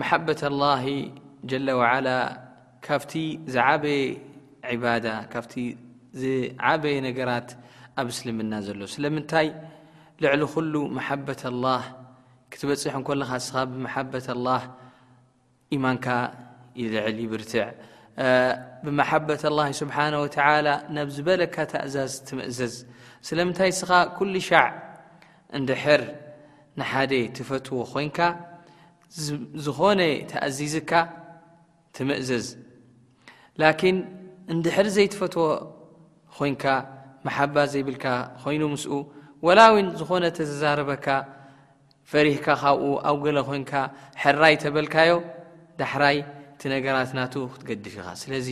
መሓበት ኣላህ ጀለ ወዓላ ካብቲ ዝዓበየ ዒባዳ ካብቲ ዝዓበየ ነገራት ኣብ እስልምና ዘሎ ስለምንታይ ልዕሊ ኩሉ መሓበት ኣላህ ክትበፅሕ እንኮለኻ እስኻ ብመሓበት ኣላህ ኢማንካ ይልዕል ይብርትዕ ብመሓበት ኣላህ ስብሓነ ወተዓላ ናብ ዝበለካ ትእዛዝ ትምእዘዝ ስለምንታይ እስኻ ኩሉ ሻዕ እንድሕር ንሓደ ትፈትዎ ኮይንካ ዝኾነ ተኣዚዝካ ትምእዘዝ ላኪን እንድሕር ዘይትፈትዎ ኮይንካ መሓባ ዘይብልካ ኮይኑ ምስኡ ወላ ውን ዝኾነ ተዘዛረበካ ፈሪህካ ካብኡ ኣብ ገለ ኮይንካ ሕራይ ተበልካዮ ዳሕራይ እቲ ነገራት ናቱ ክትገድፍ ኢኻ ስለዚ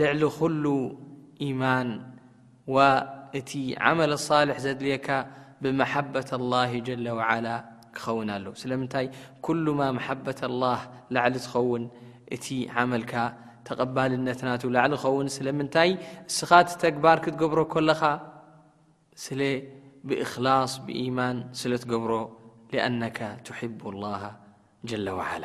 ልዕሊ ኩሉ ኢማን ወእቲ ዓመል ሳልሕ ዘድልየካ ብመሓበት ኣላህ ጀለ ወዓላ ክኸውን ኣለዎ። ስለምንታይ ኩሉማ መሓበት ኣላህ ላዕሊ ትኸውን እቲ ዓመልካ ተቐባልነት ናቱ ላዕሊ ኸውን ስለምንታይ እስኻ እቲ ተግባር ክትገብሮ ኮለኻ ስለ ብእኽላስ ብኢማን ስለ ትገብሮ ሊኣነከ ትሕቡ ላሃ ጀለ ወዓላ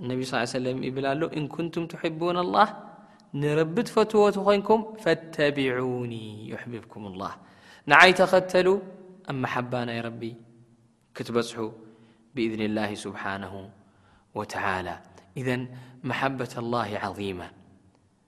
انبي صلى ل يه وسم يبل له ان كنتم تحبون الله نربت فتوت ينكم فاتبعوني يحببكم الله نعي تختلو أمحبا ناي ربي كتبصح بإذن الله سبحانه وتعالى اذ مبة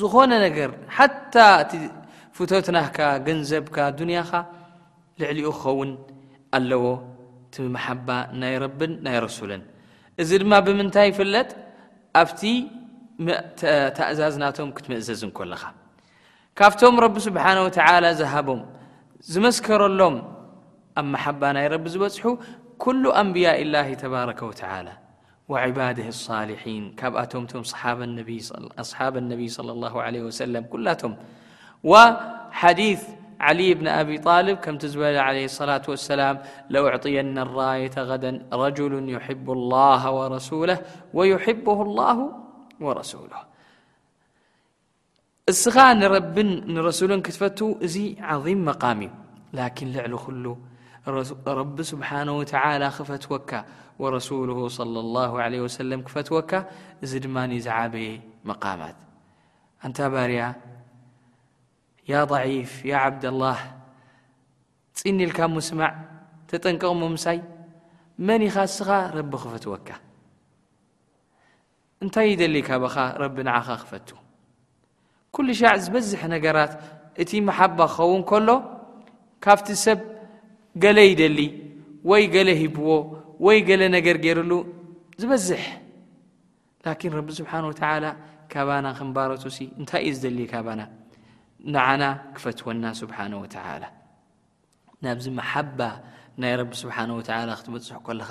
ዝኾነ ነገር ሓታ እቲ ፍቶት ናህካ ገንዘብካ ዱንያኻ ልዕሊኡ ክኸውን ኣለዎ እቲ መሓባ ናይ ረብን ናይ ረሱልን እዚ ድማ ብምንታይ ይፍለጥ ኣብቲ ተእዛዝ ናቶም ክትምእዘዝ እንኮለኻ ካብቶም ረቢ ስብሓነ ወተዓላ ዝሃቦም ዝመስከረሎም ኣብ መሓባ ናይ ረቢ ዝበፅሑ ኩሉ ኣንብያ ኢላሂ ተባረከ ወተዓላ وعباده الصالحين كتمتم أصحاب النبي صلى الله عليه وسلم كلتم وحديث علي بن أبي طالب كم تب عليه الصلاة والسلام لأعطين الراية غدا رجل يحب الله ورسوله ويحبه الله ورسوله እስኻ ንረብን ንረሱልን ክትፈቱ እዚ ዓዚም መቃም እዩ ላኪን ልዕሊ ኩሉ ረቢ ስብሓነ ወተዓላ ክፈትወካ ወረሱሉሁ ሰለ ላሁ ለ ወሰለም ክፈትወካ እዚ ድማ ዝዓበየ መቃማት ኣንታ ባርያ ያ ضዒፍ ያ ዓብደላህ ፂን ኢልካ ምስማዕ ተጠንቀቕ ምምሳይ መን ኢኻ እስኻ ረቢ ክፈትወካ እንታይ ይደሊ ካባኻ ረቢ ንዓኻ ክፈቱ ኩሉ ሻዕ ዝበዝሕ ነገራት እቲ መሓባ ክኸውን ከሎ ካብቲ ሰብ ገለ ይደሊ ወይ ገለ ሂብዎ ወይ ገለ ነገር ገይርሉ ዝበዝሕ ላኪን ረቢ ስብሓን ወተዓላ ካባና ክንባረቱሲ እንታይ እዩ ዝደሊ ካባና ንዓና ክፈትወና ስብሓነ ወተዓላ ናብዚ መሓባ ናይ ረቢ ስብሓን ወተዓላ ክትበፅሑ ከለኻ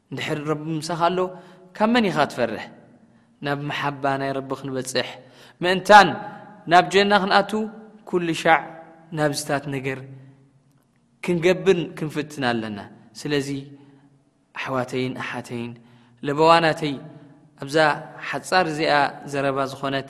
እንድሕር ረቢ ምሳኻ ኣሎ ካብ መን ኢኻ ትፈርሕ ናብ መሓባ ናይ ረቢ ክንበጽሕ ምእንታን ናብ ጀና ክንኣቱ ኩሉ ሻዕ ናብዝታት ነገር ክንገብር ክንፍትን ኣለና ስለዚ ኣሕዋተይን ኣሓተይን ለበዋናተይ ኣብዛ ሓጻር እዚኣ ዘረባ ዝኾነት